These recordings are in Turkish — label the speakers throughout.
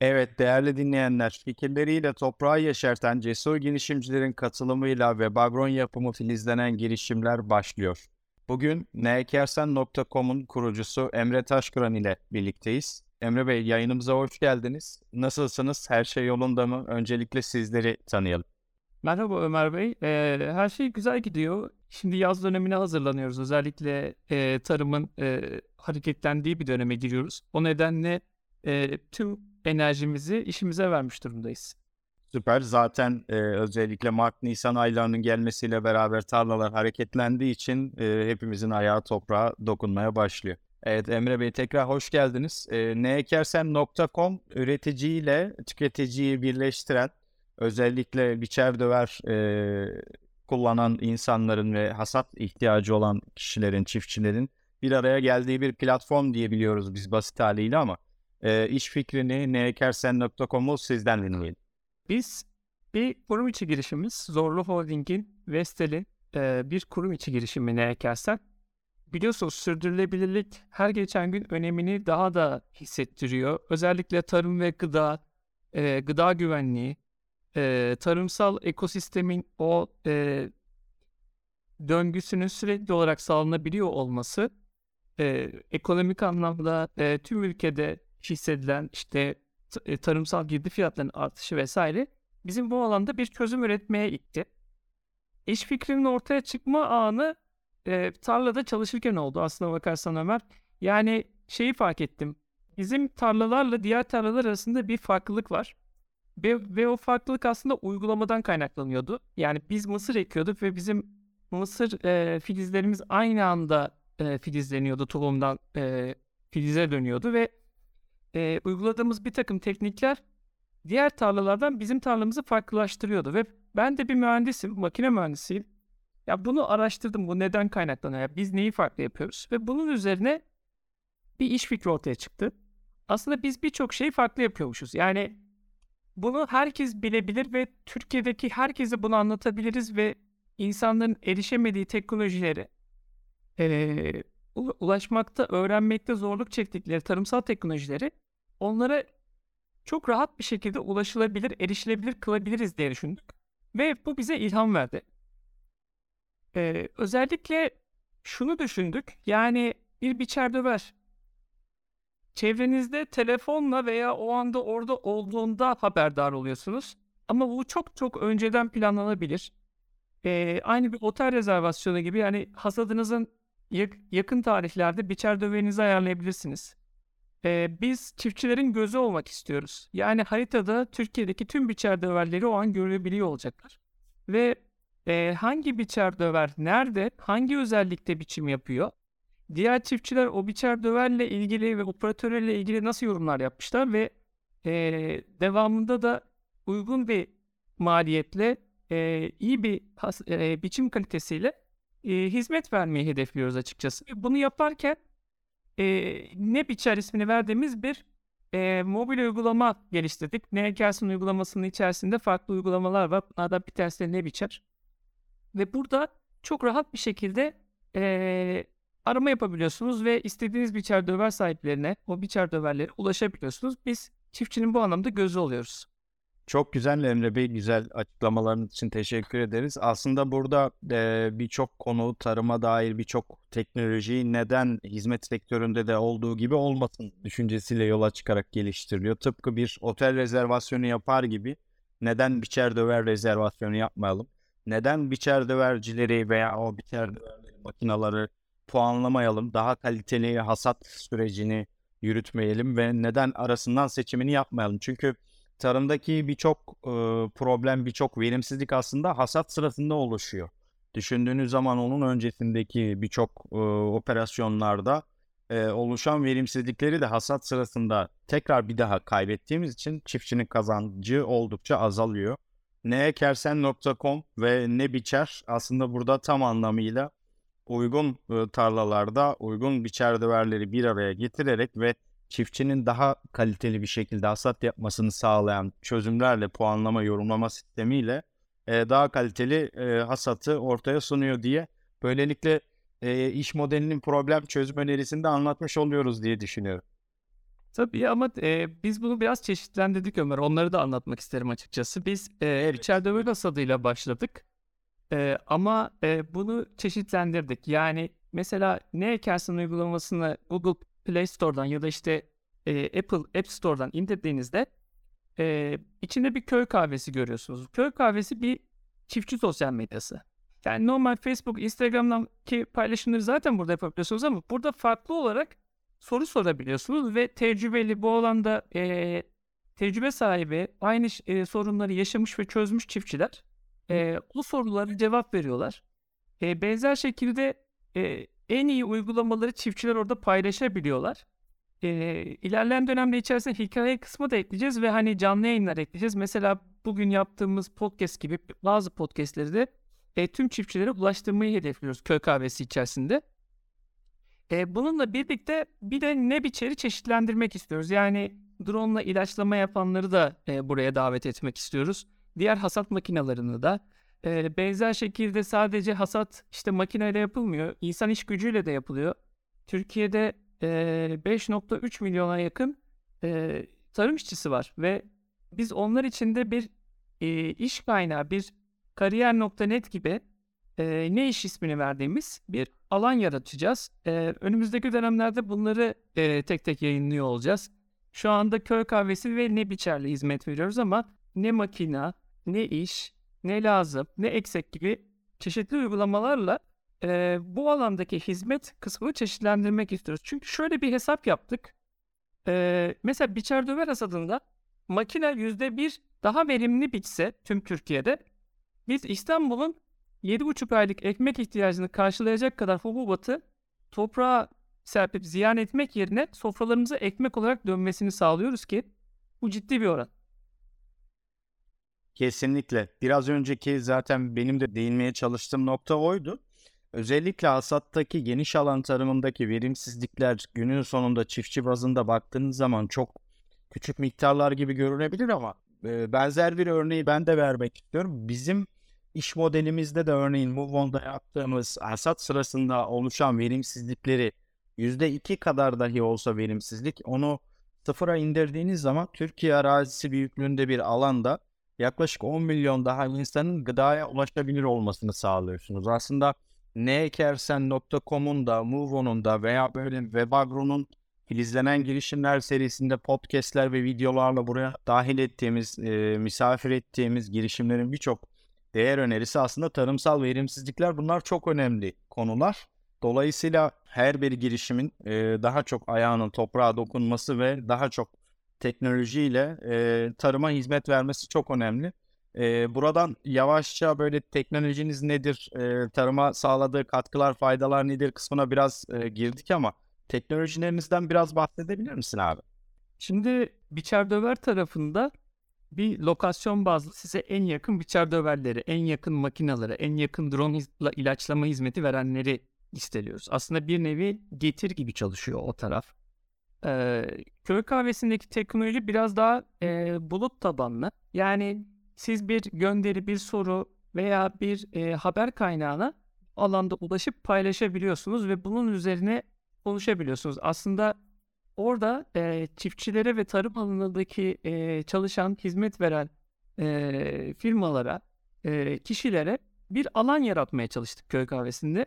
Speaker 1: Evet değerli dinleyenler, fikirleriyle toprağı yeşerten cesur girişimcilerin katılımıyla ve Bagron yapımı filizlenen girişimler başlıyor. Bugün neekersen.com'un kurucusu Emre Taşkıran ile birlikteyiz. Emre Bey yayınımıza hoş geldiniz. Nasılsınız? Her şey yolunda mı? Öncelikle sizleri tanıyalım.
Speaker 2: Merhaba Ömer Bey. Ee, her şey güzel gidiyor. Şimdi yaz dönemine hazırlanıyoruz. Özellikle e, tarımın e, hareketlendiği bir döneme giriyoruz. O nedenle e, tüm enerjimizi işimize vermiş durumdayız.
Speaker 1: Süper. Zaten e, özellikle Mart-Nisan aylarının gelmesiyle beraber tarlalar hareketlendiği için e, hepimizin ayağı toprağa dokunmaya başlıyor. Evet Emre Bey tekrar hoş geldiniz. E, neekersen.com üreticiyle tüketiciyi birleştiren özellikle biçer döver e, kullanan insanların ve hasat ihtiyacı olan kişilerin, çiftçilerin bir araya geldiği bir platform diyebiliyoruz biz basit haliyle ama e, iş fikrini neekersen.com'u sizden dinleyelim.
Speaker 2: Biz bir kurum içi girişimiz. Zorlu Holding'in Vestel'in e, bir kurum içi girişimi Neekersen. Biliyorsunuz sürdürülebilirlik her geçen gün önemini daha da hissettiriyor. Özellikle tarım ve gıda, e, gıda güvenliği, e, tarımsal ekosistemin o e, döngüsünün sürekli olarak sağlanabiliyor olması e, ekonomik anlamda e, tüm ülkede hissedilen işte e, tarımsal girdi fiyatlarının artışı vesaire bizim bu alanda bir çözüm üretmeye itti. İş fikrinin ortaya çıkma anı e, tarlada çalışırken oldu aslına bakarsan Ömer. Yani şeyi fark ettim. Bizim tarlalarla diğer tarlalar arasında bir farklılık var. Ve, ve o farklılık aslında uygulamadan kaynaklanıyordu. Yani biz mısır ekiyorduk ve bizim mısır e, filizlerimiz aynı anda e, filizleniyordu. Tohumdan e, filize dönüyordu ve e, uyguladığımız bir takım teknikler diğer tarlalardan bizim tarlamızı farklılaştırıyordu. Ve ben de bir mühendisim, makine mühendisiyim. Ya bunu araştırdım. Bu neden kaynaklanıyor? Ya biz neyi farklı yapıyoruz? Ve bunun üzerine bir iş fikri ortaya çıktı. Aslında biz birçok şeyi farklı yapıyormuşuz. Yani bunu herkes bilebilir ve Türkiye'deki herkese bunu anlatabiliriz ve insanların erişemediği teknolojileri e, ulaşmakta, öğrenmekte zorluk çektikleri tarımsal teknolojileri onlara çok rahat bir şekilde ulaşılabilir, erişilebilir kılabiliriz diye düşündük. Ve bu bize ilham verdi. Ee, özellikle şunu düşündük. Yani bir biçer döver. Çevrenizde telefonla veya o anda orada olduğunda haberdar oluyorsunuz. Ama bu çok çok önceden planlanabilir. Ee, aynı bir otel rezervasyonu gibi yani hasadınızın yakın tarihlerde biçer döverinizi ayarlayabilirsiniz. Ee, biz çiftçilerin gözü olmak istiyoruz. Yani haritada Türkiye'deki tüm biçer döverleri o an görebiliyor olacaklar. Ve e, hangi biçer döver nerede, hangi özellikte biçim yapıyor? Diğer çiftçiler o biçer döverle ilgili ve operatörle ilgili nasıl yorumlar yapmışlar ve e, devamında da uygun bir maliyetle e, iyi bir has, e, biçim kalitesiyle e, hizmet vermeyi hedefliyoruz açıkçası. Bunu yaparken e, ne biçer ismini verdiğimiz bir e, mobil uygulama geliştirdik. Negelson uygulamasının içerisinde farklı uygulamalar var. Bunlardan bir tanesi de ne biçer. Ve burada çok rahat bir şekilde e, arama yapabiliyorsunuz ve istediğiniz biçer döver sahiplerine, o biçer döverlere ulaşabiliyorsunuz. Biz çiftçinin bu anlamda gözü oluyoruz.
Speaker 1: Çok güzel Emre Bey, güzel açıklamaların için teşekkür ederiz. Aslında burada e, birçok konu, tarıma dair birçok teknolojiyi neden hizmet sektöründe de olduğu gibi olmasın düşüncesiyle yola çıkarak geliştiriliyor. Tıpkı bir otel rezervasyonu yapar gibi neden biçer döver rezervasyonu yapmayalım? Neden biçer dövercileri veya o biçer döverleri makinaları puanlamayalım? Daha kaliteli hasat sürecini yürütmeyelim ve neden arasından seçimini yapmayalım? Çünkü tarımdaki birçok e, problem, birçok verimsizlik aslında hasat sırasında oluşuyor. Düşündüğünüz zaman onun öncesindeki birçok e, operasyonlarda e, oluşan verimsizlikleri de hasat sırasında tekrar bir daha kaybettiğimiz için çiftçinin kazancı oldukça azalıyor. Neekersen.com ve ne biçer aslında burada tam anlamıyla uygun tarlalarda uygun biçer döverleri bir araya getirerek ve çiftçinin daha kaliteli bir şekilde hasat yapmasını sağlayan çözümlerle puanlama yorumlama sistemiyle e, daha kaliteli e, hasatı ortaya sunuyor diye böylelikle e, iş modelinin problem çözüm önerisini de anlatmış oluyoruz diye düşünüyorum.
Speaker 2: Tabii ama e, biz bunu biraz çeşitlendirdik Ömer. Onları da anlatmak isterim açıkçası. Biz e,
Speaker 1: Evet.
Speaker 2: içeride Vegas adıyla başladık. E, ama e, bunu çeşitlendirdik. Yani mesela ne ekersin uygulamasını Google Play Store'dan ya da işte e, Apple App Store'dan indirdiğinizde e, içinde bir köy kahvesi görüyorsunuz. Köy kahvesi bir çiftçi sosyal medyası. Yani normal Facebook, Instagram'daki paylaşımları zaten burada yapabiliyorsunuz ama burada farklı olarak soru sorabiliyorsunuz ve tecrübeli bu alanda e, tecrübe sahibi aynı e, sorunları yaşamış ve çözmüş çiftçiler e, o sorulara cevap veriyorlar. E, benzer şekilde e, en iyi uygulamaları çiftçiler orada paylaşabiliyorlar. E, ilerleyen dönemde içerisinde hikaye kısmı da ekleyeceğiz ve hani canlı yayınlar ekleyeceğiz. Mesela bugün yaptığımız podcast gibi bazı podcastleri de e, tüm çiftçilere ulaştırmayı hedefliyoruz köy kahvesi içerisinde. E, bununla birlikte bir de ne biçeri çeşitlendirmek istiyoruz. Yani drone ile ilaçlama yapanları da e, buraya davet etmek istiyoruz. Diğer hasat makinalarını da. E, benzer şekilde sadece hasat işte makineyle yapılmıyor. İnsan iş gücüyle de yapılıyor. Türkiye'de e, 5.3 milyona yakın e, tarım işçisi var ve biz onlar için de bir e, iş kaynağı, bir kariyer.net gibi e, ne iş ismini verdiğimiz bir alan yaratacağız. E, önümüzdeki dönemlerde bunları e, tek tek yayınlıyor olacağız. Şu anda köy kahvesi ve ne biçerli hizmet veriyoruz ama ne makina, ne iş, ne lazım, ne eksik gibi çeşitli uygulamalarla e, bu alandaki hizmet kısmını çeşitlendirmek istiyoruz. Çünkü şöyle bir hesap yaptık. E, mesela biçer döver hasadında makine %1 daha verimli biçse tüm Türkiye'de biz İstanbul'un 7,5 aylık ekmek ihtiyacını karşılayacak kadar hububatı toprağa serpip ziyan etmek yerine sofralarımıza ekmek olarak dönmesini sağlıyoruz ki bu ciddi bir oran.
Speaker 1: Kesinlikle. Biraz önceki zaten benim de değinmeye çalıştığım nokta oydu. Özellikle hasattaki geniş alan tarımındaki verimsizlikler günün sonunda çiftçi bazında baktığınız zaman çok küçük miktarlar gibi görünebilir ama e, benzer bir örneği ben de vermek istiyorum. Bizim iş modelimizde de örneğin MoveOn'da yaptığımız hasat sırasında oluşan verimsizlikleri %2 kadar dahi olsa verimsizlik onu sıfıra indirdiğiniz zaman Türkiye arazisi büyüklüğünde bir alanda yaklaşık 10 milyon daha insanın gıdaya ulaşabilir olmasını sağlıyorsunuz. Aslında neekersen.com'un da, MoveOn'un da veya böyle Webagro'nun filizlenen girişimler serisinde podcastler ve videolarla buraya dahil ettiğimiz, e, misafir ettiğimiz girişimlerin birçok değer önerisi aslında tarımsal verimsizlikler. Bunlar çok önemli konular. Dolayısıyla her bir girişimin e, daha çok ayağının toprağa dokunması ve daha çok teknolojiyle e, tarıma hizmet vermesi çok önemli. E, buradan yavaşça böyle teknolojiniz nedir, e, tarıma sağladığı katkılar, faydalar nedir kısmına biraz e, girdik ama teknolojilerinizden biraz bahsedebilir misin abi?
Speaker 2: Şimdi biçer döver tarafında bir lokasyon bazlı size en yakın biçer döverleri, en yakın makinaları, en yakın drone ilaçlama hizmeti verenleri listeliyoruz. Aslında bir nevi getir gibi çalışıyor o taraf. Ee, köy kahvesindeki teknoloji biraz daha e, bulut tabanlı. Yani siz bir gönderi, bir soru veya bir e, haber kaynağına alanda ulaşıp paylaşabiliyorsunuz ve bunun üzerine konuşabiliyorsunuz. Aslında orada e, çiftçilere ve tarım alanındaki e, çalışan, hizmet veren e, firmalara, e, kişilere bir alan yaratmaya çalıştık köy kahvesinde.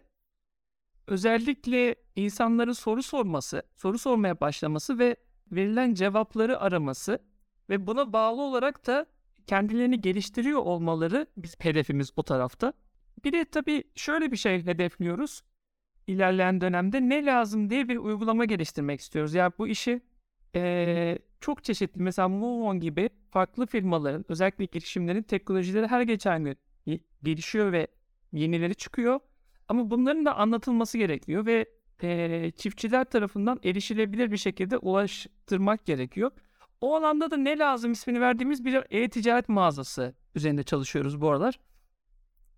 Speaker 2: Özellikle insanların soru sorması, soru sormaya başlaması ve verilen cevapları araması ve buna bağlı olarak da kendilerini geliştiriyor olmaları biz hedefimiz o tarafta. Bir de tabii şöyle bir şey hedefliyoruz. İlerleyen dönemde ne lazım diye bir uygulama geliştirmek istiyoruz. Yani bu işi eee, çok çeşitli mesela MoveOn gibi farklı firmaların özellikle girişimlerin teknolojileri her geçen gün gelişiyor ve yenileri çıkıyor. Ama bunların da anlatılması gerekiyor ve eee, çiftçiler tarafından erişilebilir bir şekilde ulaştırmak gerekiyor. O alanda da ne lazım ismini verdiğimiz bir e-ticaret mağazası üzerinde çalışıyoruz bu aralar.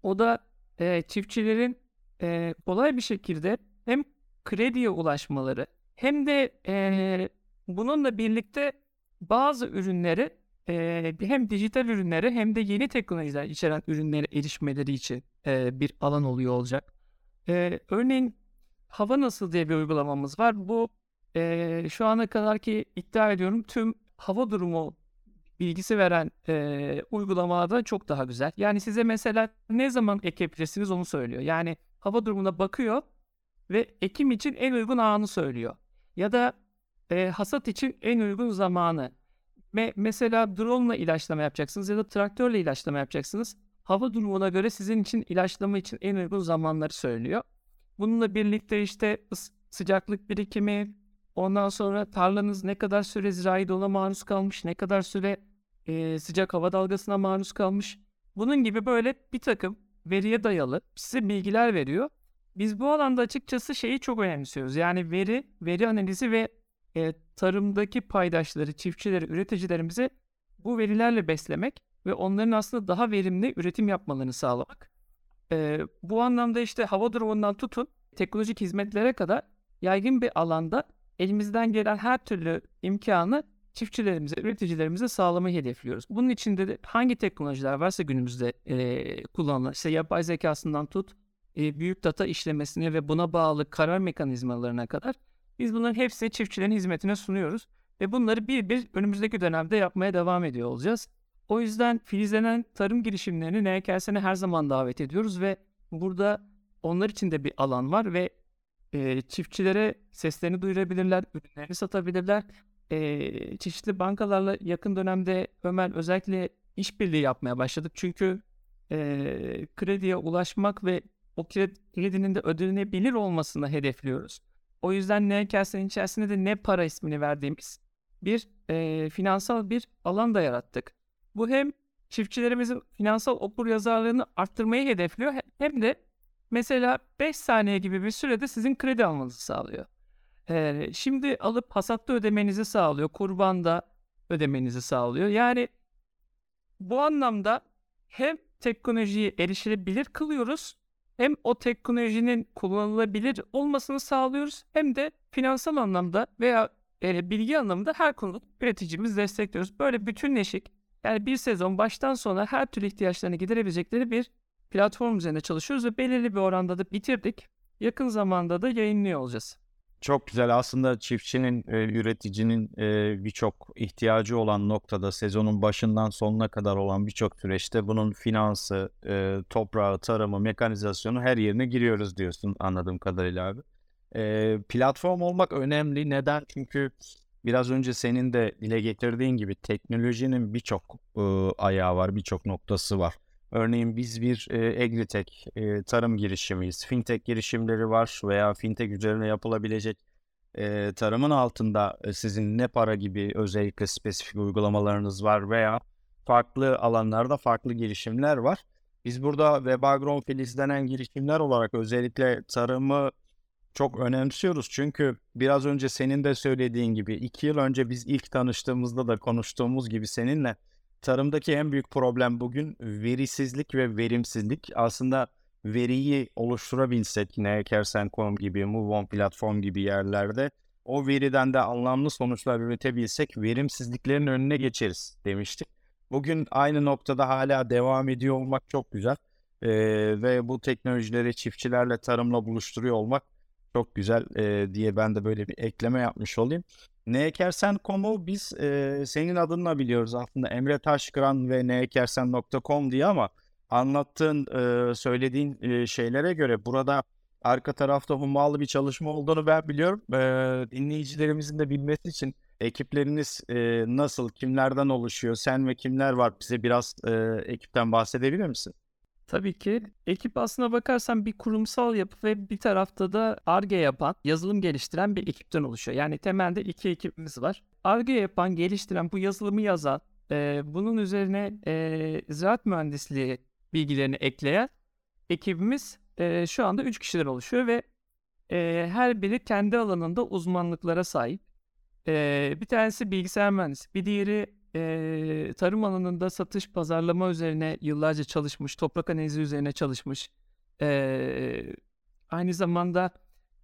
Speaker 2: O da eee, çiftçilerin eee, kolay bir şekilde hem krediye ulaşmaları hem de eee, bununla birlikte bazı ürünleri eee, hem dijital ürünlere hem de yeni teknolojiler içeren ürünlere erişmeleri için eee, bir alan oluyor olacak. Eee, örneğin Hava Nasıl diye bir uygulamamız var. Bu e, şu ana kadar ki iddia ediyorum tüm hava durumu bilgisi veren e, uygulamalardan çok daha güzel. Yani size mesela ne zaman ekebilirsiniz onu söylüyor. Yani hava durumuna bakıyor ve ekim için en uygun anı söylüyor. Ya da e, hasat için en uygun zamanı. Me- mesela drone ile ilaçlama yapacaksınız ya da traktörle ilaçlama yapacaksınız. Hava durumuna göre sizin için ilaçlama için en uygun zamanları söylüyor. Bununla birlikte işte sıcaklık birikimi, ondan sonra tarlanız ne kadar süre zirai dona maruz kalmış, ne kadar süre e, sıcak hava dalgasına maruz kalmış. Bunun gibi böyle bir takım veriye dayalı size bilgiler veriyor. Biz bu alanda açıkçası şeyi çok önemsiyoruz. Yani veri, veri analizi ve e, tarımdaki paydaşları, çiftçileri, üreticilerimizi bu verilerle beslemek ve onların aslında daha verimli üretim yapmalarını sağlamak. E, bu anlamda işte hava durumundan tutun teknolojik hizmetlere kadar yaygın bir alanda elimizden gelen her türlü imkanı çiftçilerimize, üreticilerimize sağlamayı hedefliyoruz. Bunun içinde de hangi teknolojiler varsa günümüzde e, kullanılan, işte yapay zekasından tut, e, büyük data işlemesine ve buna bağlı karar mekanizmalarına kadar biz bunların hepsini çiftçilerin hizmetine sunuyoruz. Ve bunları bir bir önümüzdeki dönemde yapmaya devam ediyor olacağız. O yüzden filizlenen tarım girişimlerini NKS'ne her zaman davet ediyoruz ve burada onlar için de bir alan var ve e, çiftçilere seslerini duyurabilirler, ürünlerini satabilirler. E, çeşitli bankalarla yakın dönemde Ömer özellikle işbirliği yapmaya başladık. Çünkü e, krediye ulaşmak ve o kredinin de ödenebilir olmasını hedefliyoruz. O yüzden NKS'nin içerisinde de ne para ismini verdiğimiz bir e, finansal bir alan da yarattık. Bu hem çiftçilerimizin finansal okur yazarlığını arttırmayı hedefliyor hem de mesela 5 saniye gibi bir sürede sizin kredi almanızı sağlıyor. Ee, şimdi alıp hasatta ödemenizi sağlıyor. Kurbanda ödemenizi sağlıyor. Yani bu anlamda hem teknolojiyi erişilebilir kılıyoruz hem o teknolojinin kullanılabilir olmasını sağlıyoruz hem de finansal anlamda veya e, bilgi anlamında her konuda üreticimiz destekliyoruz. Böyle bütünleşik yani bir sezon baştan sona her türlü ihtiyaçlarını giderebilecekleri bir platform üzerinde çalışıyoruz ve belirli bir oranda da bitirdik. Yakın zamanda da yayınlıyor olacağız.
Speaker 1: Çok güzel. Aslında çiftçinin, e, üreticinin e, birçok ihtiyacı olan noktada sezonun başından sonuna kadar olan birçok süreçte bunun finansı, e, toprağı, tarımı, mekanizasyonu her yerine giriyoruz diyorsun anladığım kadarıyla abi. Platform olmak önemli. Neden? Çünkü biraz önce senin de dile getirdiğin gibi teknolojinin birçok e, ayağı var, birçok noktası var. Örneğin biz bir e, agritech, e, tarım girişimiyiz. Fintech girişimleri var veya fintech üzerine yapılabilecek e, tarımın altında sizin ne para gibi özellikle spesifik uygulamalarınız var veya farklı alanlarda farklı girişimler var. Biz burada Webagron filizlenen girişimler olarak özellikle tarımı çok önemsiyoruz. Çünkü biraz önce senin de söylediğin gibi iki yıl önce biz ilk tanıştığımızda da konuştuğumuz gibi seninle tarımdaki en büyük problem bugün verisizlik ve verimsizlik. Aslında veriyi oluşturabilsek ne Ekersen.com gibi, MoveOn platform gibi yerlerde o veriden de anlamlı sonuçlar üretebilsek verimsizliklerin önüne geçeriz demiştik. Bugün aynı noktada hala devam ediyor olmak çok güzel. Ee, ve bu teknolojileri çiftçilerle tarımla buluşturuyor olmak çok güzel e, diye ben de böyle bir ekleme yapmış olayım. Neekersen.com'u biz e, senin adınla biliyoruz aslında Emre Taşkıran ve neekersen.com diye ama anlattığın, e, söylediğin e, şeylere göre burada arka tarafta hummalı bir çalışma olduğunu ben biliyorum. E, dinleyicilerimizin de bilmesi için ekipleriniz e, nasıl, kimlerden oluşuyor, sen ve kimler var bize biraz e, ekipten bahsedebilir misin?
Speaker 2: Tabii ki. Ekip aslına bakarsan bir kurumsal yapı ve bir tarafta da ARGE yapan, yazılım geliştiren bir ekipten oluşuyor. Yani temelde iki ekibimiz var. ARGE yapan, geliştiren, bu yazılımı yazan, e, bunun üzerine e, ziraat mühendisliği bilgilerini ekleyen ekibimiz e, şu anda 3 kişiden oluşuyor ve e, her biri kendi alanında uzmanlıklara sahip. E, bir tanesi bilgisayar mühendisi, bir diğeri e, tarım alanında satış pazarlama üzerine yıllarca çalışmış, toprak analizi üzerine çalışmış. E, aynı zamanda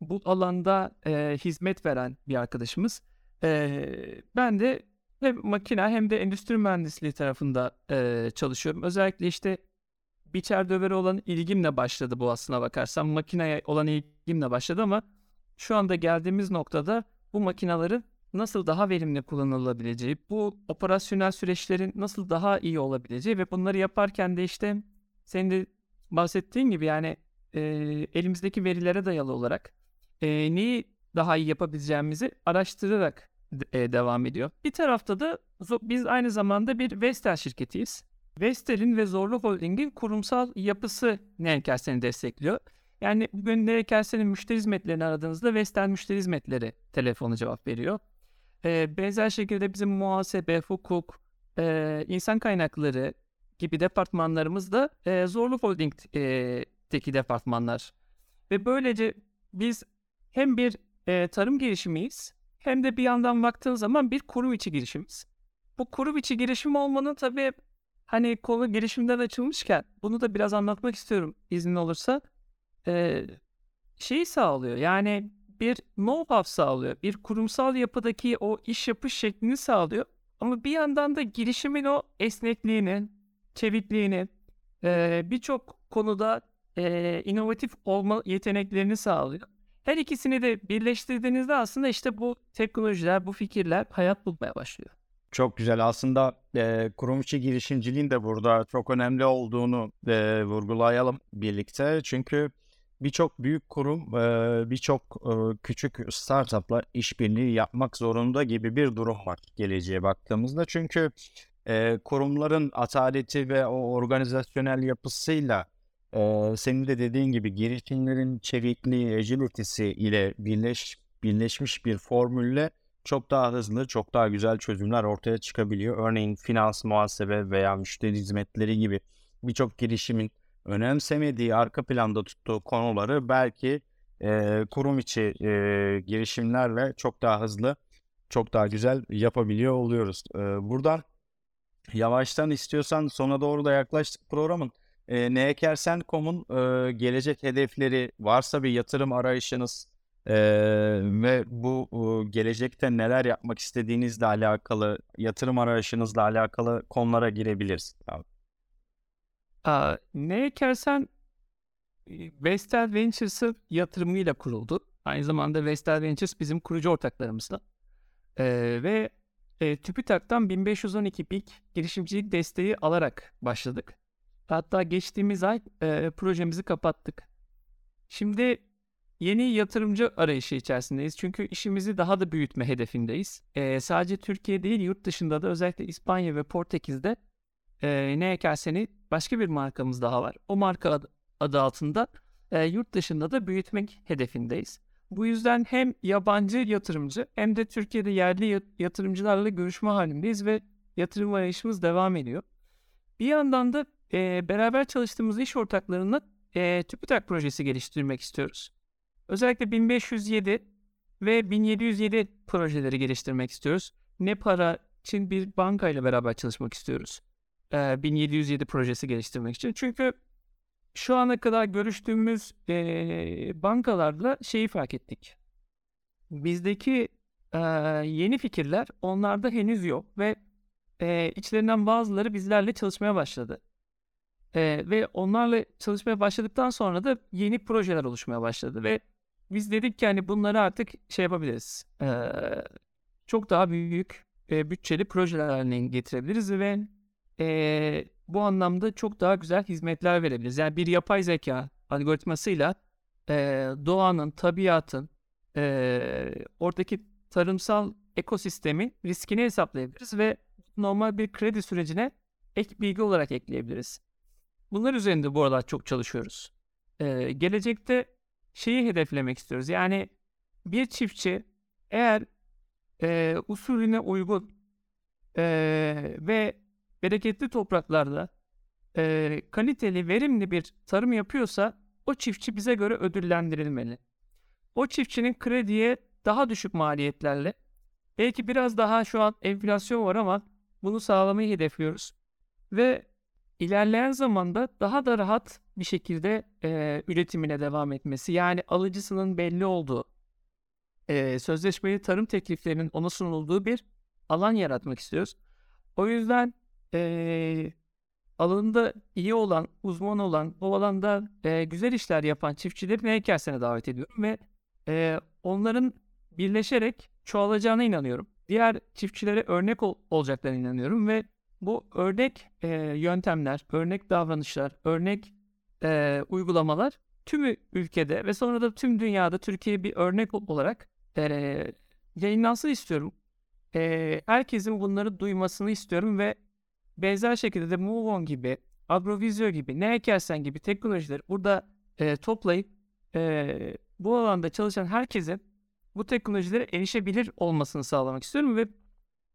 Speaker 2: bu alanda e, hizmet veren bir arkadaşımız. E, ben de hem makine hem de endüstri mühendisliği tarafında e, çalışıyorum. Özellikle işte biçer döveri olan ilgimle başladı bu aslına bakarsan. Makineye olan ilgimle başladı ama şu anda geldiğimiz noktada bu makinelerin nasıl daha verimli kullanılabileceği, bu operasyonel süreçlerin nasıl daha iyi olabileceği ve bunları yaparken de işte senin de bahsettiğin gibi yani e, elimizdeki verilere dayalı olarak e, neyi daha iyi yapabileceğimizi araştırarak e, devam ediyor. Bir tarafta da biz aynı zamanda bir Vestel şirketiyiz. Vestel'in ve Zorlu Holding'in kurumsal yapısı Nerekelsen'i destekliyor. Yani bugün Nerekelsen'in müşteri hizmetlerini aradığınızda Vestel müşteri hizmetleri telefonu cevap veriyor. E, benzer şekilde bizim muhasebe, hukuk, e, insan kaynakları gibi departmanlarımız da e, Zorlu Holding'deki departmanlar. Ve böylece biz hem bir e, tarım girişimiyiz hem de bir yandan baktığın zaman bir kurum içi girişimiz. Bu kurum içi girişim olmanın tabii hani konu girişimden açılmışken bunu da biraz anlatmak istiyorum izin olursa. E, şeyi sağlıyor yani bir know-how sağlıyor. Bir kurumsal yapıdaki o iş yapış şeklini sağlıyor. Ama bir yandan da girişimin o esnekliğini, çevikliğini, birçok konuda e, inovatif olma yeteneklerini sağlıyor. Her ikisini de birleştirdiğinizde aslında işte bu teknolojiler, bu fikirler hayat bulmaya başlıyor.
Speaker 1: Çok güzel. Aslında e, kurum içi girişimciliğin de burada çok önemli olduğunu e, vurgulayalım birlikte. Çünkü birçok büyük kurum, birçok küçük startupla işbirliği yapmak zorunda gibi bir durum var geleceğe baktığımızda. Çünkü kurumların ataleti ve o organizasyonel yapısıyla senin de dediğin gibi girişimlerin çevikliği, agility'si ile birleş, birleşmiş bir formülle çok daha hızlı, çok daha güzel çözümler ortaya çıkabiliyor. Örneğin finans, muhasebe veya müşteri hizmetleri gibi birçok girişimin önemsemediği, arka planda tuttuğu konuları belki e, kurum içi e, girişimlerle çok daha hızlı, çok daha güzel yapabiliyor oluyoruz. E, buradan yavaştan istiyorsan sona doğru da yaklaştık programın. E, Neekersen.com'un e, gelecek hedefleri varsa bir yatırım arayışınız e, ve bu e, gelecekte neler yapmak istediğinizle alakalı, yatırım arayışınızla alakalı konulara girebiliriz. Abi.
Speaker 2: Ne ekersen Vestel Ventures'ı yatırımıyla kuruldu. Aynı zamanda Vestel Ventures bizim kurucu ortaklarımızda. Ee, ve e, TÜBİTAK'tan 1512 BİK girişimcilik desteği alarak başladık. Hatta geçtiğimiz ay e, projemizi kapattık. Şimdi yeni yatırımcı arayışı içerisindeyiz. Çünkü işimizi daha da büyütme hedefindeyiz. E, sadece Türkiye değil yurt dışında da özellikle İspanya ve Portekiz'de e, ekerseni başka bir markamız daha var. O marka adı, adı altında e, yurt dışında da büyütmek hedefindeyiz. Bu yüzden hem yabancı yatırımcı hem de Türkiye'de yerli yatırımcılarla görüşme halindeyiz ve yatırım arayışımız devam ediyor. Bir yandan da e, beraber çalıştığımız iş ortaklarına e, TÜBİTAK projesi geliştirmek istiyoruz. Özellikle 1507 ve 1707 projeleri geliştirmek istiyoruz. Ne para için bir banka ile beraber çalışmak istiyoruz. 1707 projesi geliştirmek için. Çünkü şu ana kadar görüştüğümüz e, bankalarla şeyi fark ettik. Bizdeki e, yeni fikirler onlarda henüz yok ve e, içlerinden bazıları bizlerle çalışmaya başladı. E, ve onlarla çalışmaya başladıktan sonra da yeni projeler oluşmaya başladı ve biz dedik ki hani bunları artık şey yapabiliriz. E, çok daha büyük e, bütçeli projeler haline getirebiliriz ve e, bu anlamda çok daha güzel hizmetler verebiliriz. Yani bir yapay zeka algoritmasıyla e, doğanın, tabiatın, e, oradaki tarımsal ekosistemi riskini hesaplayabiliriz ve normal bir kredi sürecine ek bilgi olarak ekleyebiliriz. Bunlar üzerinde bu aralar çok çalışıyoruz. Ee, gelecekte şeyi hedeflemek istiyoruz. Yani bir çiftçi eğer e, usulüne uygun e, ve bereketli topraklarda e, kaliteli, verimli bir tarım yapıyorsa o çiftçi bize göre ödüllendirilmeli. O çiftçinin krediye daha düşük maliyetlerle belki biraz daha şu an enflasyon var ama bunu sağlamayı hedefliyoruz. Ve ilerleyen zamanda daha da rahat bir şekilde e, üretimine devam etmesi yani alıcısının belli olduğu e, sözleşmeli tarım tekliflerinin ona sunulduğu bir alan yaratmak istiyoruz. O yüzden e, alanında iyi olan, uzman olan, o alanda e, güzel işler yapan çiftçileri Neykersene davet ediyorum ve e, onların birleşerek çoğalacağına inanıyorum. Diğer çiftçilere örnek ol- olacaklarına inanıyorum ve bu örnek e, yöntemler, örnek davranışlar, örnek e, uygulamalar tüm ülkede ve sonra da tüm dünyada Türkiye bir örnek olarak e, yayınlansın istiyorum. E, herkesin bunları duymasını istiyorum ve benzer şekilde de MoveOn gibi, Agrovizyo gibi, ne ekersen gibi teknolojileri burada e, toplayıp e, bu alanda çalışan herkesin bu teknolojilere erişebilir olmasını sağlamak istiyorum ve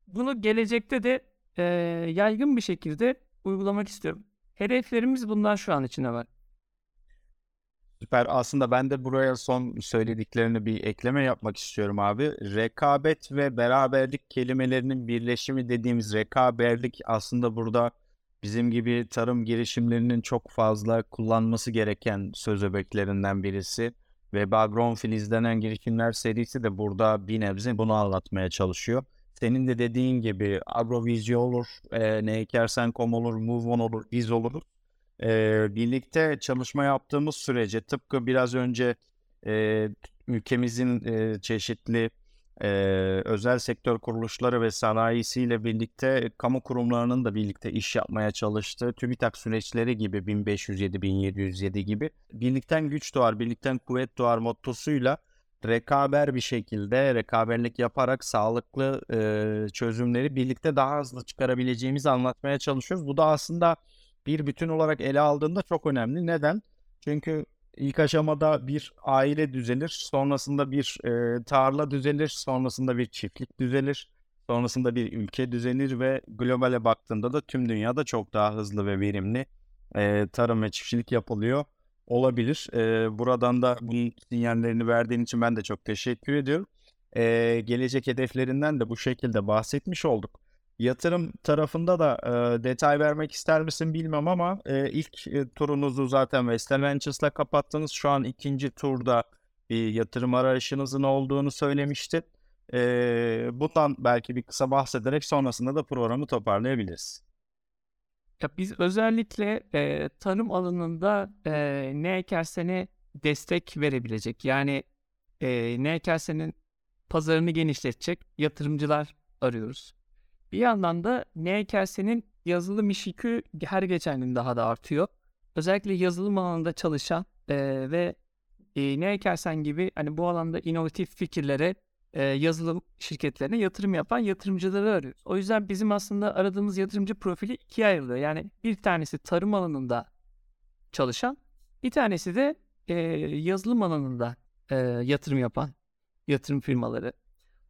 Speaker 2: bunu gelecekte de e, yaygın bir şekilde uygulamak istiyorum. Hedeflerimiz bundan şu an içinde var.
Speaker 1: Süper. Aslında ben de buraya son söylediklerini bir ekleme yapmak istiyorum abi. Rekabet ve beraberlik kelimelerinin birleşimi dediğimiz rekaberlik aslında burada bizim gibi tarım girişimlerinin çok fazla kullanması gereken söz öbeklerinden birisi. Ve Bagron izlenen girişimler serisi de burada bir nebze bunu anlatmaya çalışıyor. Senin de dediğin gibi Agrovizyo olur, e, ne ekersen.com olur, MoveOn olur, biz oluruz. E, birlikte çalışma yaptığımız sürece tıpkı biraz önce e, ülkemizin e, çeşitli e, özel sektör kuruluşları ve sanayisiyle birlikte kamu kurumlarının da birlikte iş yapmaya çalıştığı TÜBİTAK süreçleri gibi 1507, 1707 gibi birlikten güç doğar, birlikten kuvvet doğar mottosuyla rekaber bir şekilde rekaberlik yaparak sağlıklı e, çözümleri birlikte daha hızlı çıkarabileceğimizi anlatmaya çalışıyoruz. Bu da aslında bir bütün olarak ele aldığında çok önemli. Neden? Çünkü ilk aşamada bir aile düzelir, sonrasında bir e, tarla düzelir, sonrasında bir çiftlik düzelir, sonrasında bir ülke düzenir ve globale baktığında da tüm dünyada çok daha hızlı ve verimli e, tarım ve çiftçilik yapılıyor olabilir. E, buradan da bunun sinyallerini verdiğin için ben de çok teşekkür ediyorum. E, gelecek hedeflerinden de bu şekilde bahsetmiş olduk. Yatırım tarafında da e, detay vermek ister misin bilmem ama e, ilk e, turunuzu zaten Western Ventures'la kapattınız. Şu an ikinci turda bir yatırım arayışınızın olduğunu söylemiştin. E, bundan belki bir kısa bahsederek sonrasında da programı toparlayabiliriz.
Speaker 2: Ya biz özellikle e, tarım alanında e, ne ekersene destek verebilecek yani e, ne ekersenin pazarını genişletecek yatırımcılar arıyoruz. Bir yandan da NKS'nin yazılım iş yükü her geçen gün daha da artıyor. Özellikle yazılım alanında çalışan e, ve e, NKS'en gibi hani bu alanda inovatif fikirlere e, yazılım şirketlerine yatırım yapan yatırımcıları arıyoruz. O yüzden bizim aslında aradığımız yatırımcı profili ikiye ayrılıyor. Yani bir tanesi tarım alanında çalışan, bir tanesi de e, yazılım alanında e, yatırım yapan yatırım firmaları.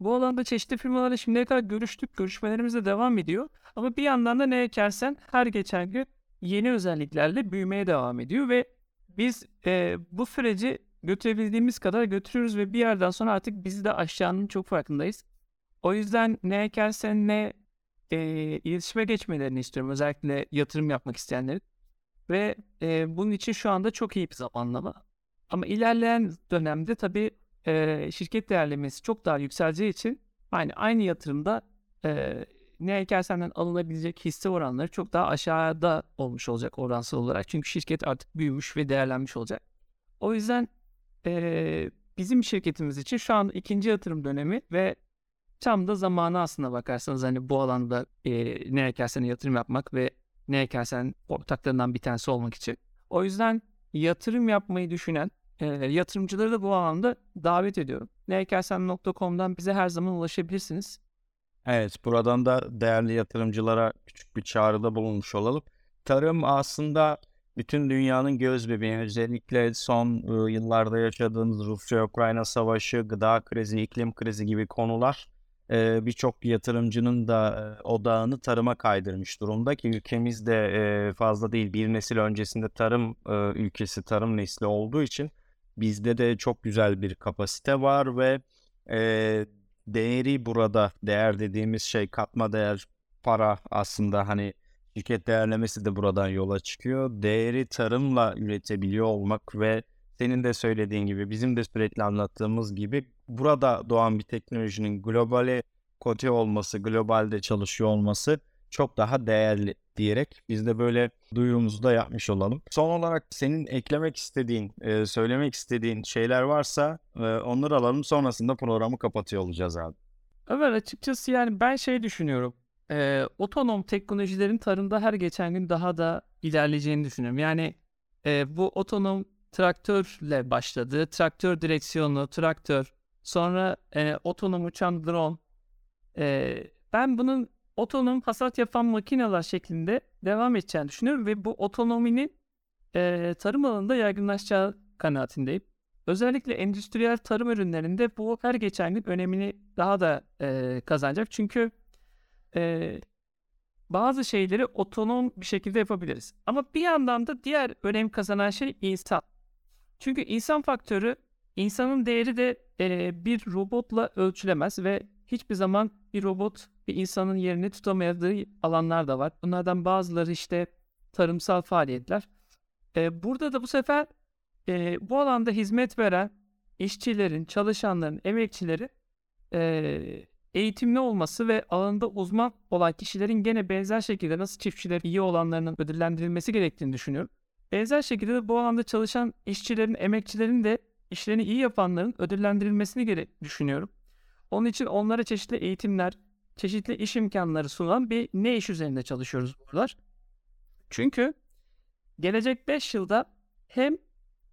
Speaker 2: Bu alanda çeşitli firmalarla şimdiye kadar görüştük. Görüşmelerimiz de devam ediyor. Ama bir yandan da ne ekersen her geçen gün yeni özelliklerle büyümeye devam ediyor ve biz e, bu süreci götürebildiğimiz kadar götürüyoruz ve bir yerden sonra artık bizi de aşacağının çok farkındayız. O yüzden ne ekersen ne e, iletişime geçmelerini istiyorum. Özellikle yatırım yapmak isteyenlerin. Ve e, bunun için şu anda çok iyi bir zamanlama. Ama ilerleyen dönemde tabii e, şirket değerlemesi çok daha yükseleceği için aynı aynı yatırımda e, ne ekersenden alınabilecek hisse oranları çok daha aşağıda olmuş olacak oransal olarak. Çünkü şirket artık büyümüş ve değerlenmiş olacak. O yüzden e, bizim şirketimiz için şu an ikinci yatırım dönemi ve tam da zamanı aslında bakarsanız hani bu alanda e, ne ekersen yatırım yapmak ve ne ekersen ortaklarından bir tanesi olmak için. O yüzden yatırım yapmayı düşünen yatırımcıları da bu alanda davet ediyorum. neykelsem.com'dan bize her zaman ulaşabilirsiniz.
Speaker 1: Evet, buradan da değerli yatırımcılara küçük bir çağrıda bulunmuş olalım. Tarım aslında bütün dünyanın göz bebeği. Özellikle son yıllarda yaşadığımız Rusya-Ukrayna savaşı, gıda krizi, iklim krizi gibi konular birçok yatırımcının da odağını tarıma kaydırmış durumda ki ülkemizde e, fazla değil bir nesil öncesinde tarım ülkesi, tarım nesli olduğu için Bizde de çok güzel bir kapasite var ve e, değeri burada değer dediğimiz şey katma değer para aslında hani şirket değerlemesi de buradan yola çıkıyor. Değeri tarımla üretebiliyor olmak ve senin de söylediğin gibi bizim de sürekli anlattığımız gibi burada doğan bir teknolojinin globale kote olması, globalde çalışıyor olması çok daha değerli diyerek biz de böyle duyurumuzu da yapmış olalım. Son olarak senin eklemek istediğin, söylemek istediğin şeyler varsa onları alalım sonrasında programı kapatıyor olacağız abi.
Speaker 2: Ömer açıkçası yani ben şey düşünüyorum. Otonom teknolojilerin tarımda her geçen gün daha da ilerleyeceğini düşünüyorum. Yani e, bu otonom traktörle başladı. Traktör direksiyonlu traktör. Sonra e, otonom uçan drone. E, ben bunun otonom hasat yapan makineler şeklinde devam edeceğini düşünüyorum ve bu otonominin e, tarım alanında yaygınlaşacağı kanaatindeyim. Özellikle endüstriyel tarım ürünlerinde bu her geçen gün önemini daha da e, kazanacak. Çünkü e, bazı şeyleri otonom bir şekilde yapabiliriz. Ama bir yandan da diğer önem kazanan şey insan. Çünkü insan faktörü, insanın değeri de e, bir robotla ölçülemez ve hiçbir zaman bir robot bir insanın yerini tutamadığı alanlar da var. Bunlardan bazıları işte tarımsal faaliyetler. E, burada da bu sefer e, bu alanda hizmet veren işçilerin, çalışanların, emekçileri e, eğitimli olması ve alanında uzman olan kişilerin gene benzer şekilde nasıl çiftçiler iyi olanlarının ödüllendirilmesi gerektiğini düşünüyorum. Benzer şekilde de bu alanda çalışan işçilerin, emekçilerin de işlerini iyi yapanların ödüllendirilmesini gere düşünüyorum. Onun için onlara çeşitli eğitimler, çeşitli iş imkanları sunan bir ne iş üzerinde çalışıyoruz buralar. Çünkü gelecek 5 yılda hem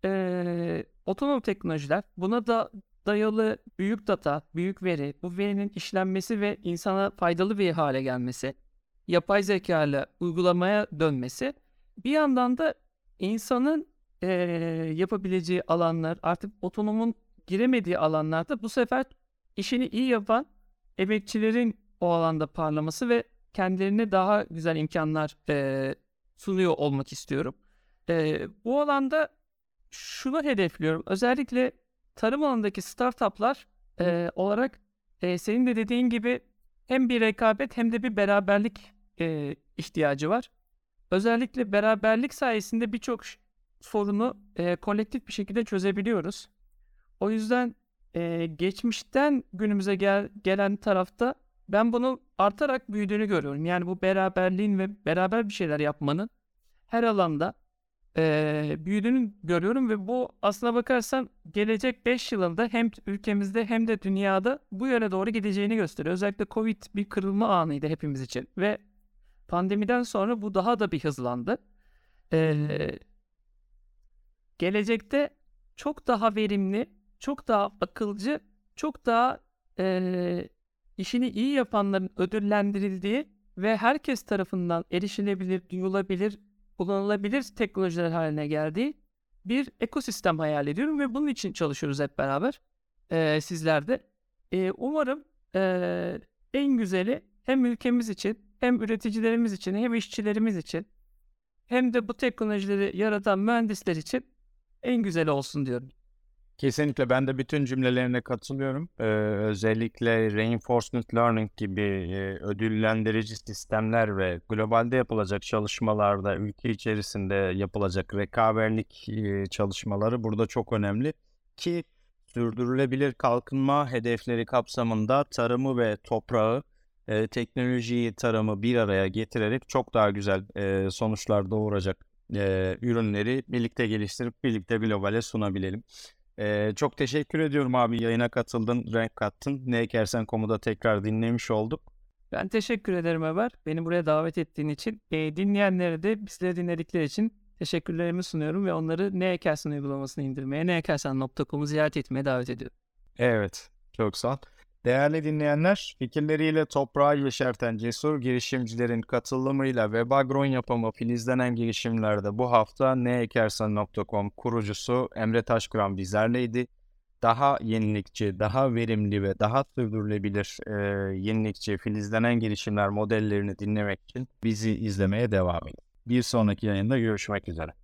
Speaker 2: e, otonom teknolojiler buna da dayalı büyük data, büyük veri, bu verinin işlenmesi ve insana faydalı bir hale gelmesi, yapay zeka ile uygulamaya dönmesi bir yandan da insanın e, yapabileceği alanlar artık otonomun giremediği alanlarda bu sefer işini iyi yapan emekçilerin o alanda parlaması ve kendilerine daha güzel imkanlar e, sunuyor olmak istiyorum. E, bu alanda şunu hedefliyorum. Özellikle tarım alanındaki startuplar e, olarak e, senin de dediğin gibi hem bir rekabet hem de bir beraberlik e, ihtiyacı var. Özellikle beraberlik sayesinde birçok sorunu e, kolektif bir şekilde çözebiliyoruz. O yüzden e, geçmişten günümüze gel, gelen tarafta ben bunun artarak büyüdüğünü görüyorum. Yani bu beraberliğin ve beraber bir şeyler yapmanın her alanda e, büyüdüğünü görüyorum ve bu aslına bakarsan gelecek 5 yılında hem ülkemizde hem de dünyada bu yöne doğru gideceğini gösteriyor. Özellikle Covid bir kırılma anıydı hepimiz için ve pandemiden sonra bu daha da bir hızlandı. Ee, gelecekte çok daha verimli, çok daha akılcı, çok daha e, işini iyi yapanların ödüllendirildiği ve herkes tarafından erişilebilir, duyulabilir, kullanılabilir teknolojiler haline geldiği bir ekosistem hayal ediyorum ve bunun için çalışıyoruz hep beraber e, sizlerde. E, umarım e, en güzeli hem ülkemiz için hem üreticilerimiz için hem işçilerimiz için hem de bu teknolojileri yaratan mühendisler için en güzeli olsun diyorum.
Speaker 1: Kesinlikle ben de bütün cümlelerine katılıyorum. Ee, özellikle reinforcement learning gibi e, ödüllendirici sistemler ve globalde yapılacak çalışmalarda ülke içerisinde yapılacak rekaberlik e, çalışmaları burada çok önemli ki sürdürülebilir kalkınma hedefleri kapsamında tarımı ve toprağı, e, teknolojiyi, tarımı bir araya getirerek çok daha güzel e, sonuçlar doğuracak e, ürünleri birlikte geliştirip birlikte globale sunabilelim. Ee, çok teşekkür ediyorum abi yayına katıldın, renk kattın. Ne ekersen komuda tekrar dinlemiş olduk.
Speaker 2: Ben teşekkür ederim Ömer. Beni buraya davet ettiğin için. E, dinleyenlere de bizleri dinledikleri için teşekkürlerimi sunuyorum ve onları Ne Ekersen uygulamasını indirmeye, neekersen.com'u ziyaret etmeye davet ediyorum.
Speaker 1: Evet, çok sağ ol. Değerli dinleyenler, fikirleriyle toprağı yeşerten cesur girişimcilerin katılımıyla web agron yapımı filizlenen girişimlerde bu hafta neekersen.com kurucusu Emre Taşkuran bizlerleydi. Daha yenilikçi, daha verimli ve daha sürdürülebilir e, yenilikçi filizlenen girişimler modellerini dinlemek için bizi izlemeye devam edin. Bir sonraki yayında görüşmek üzere.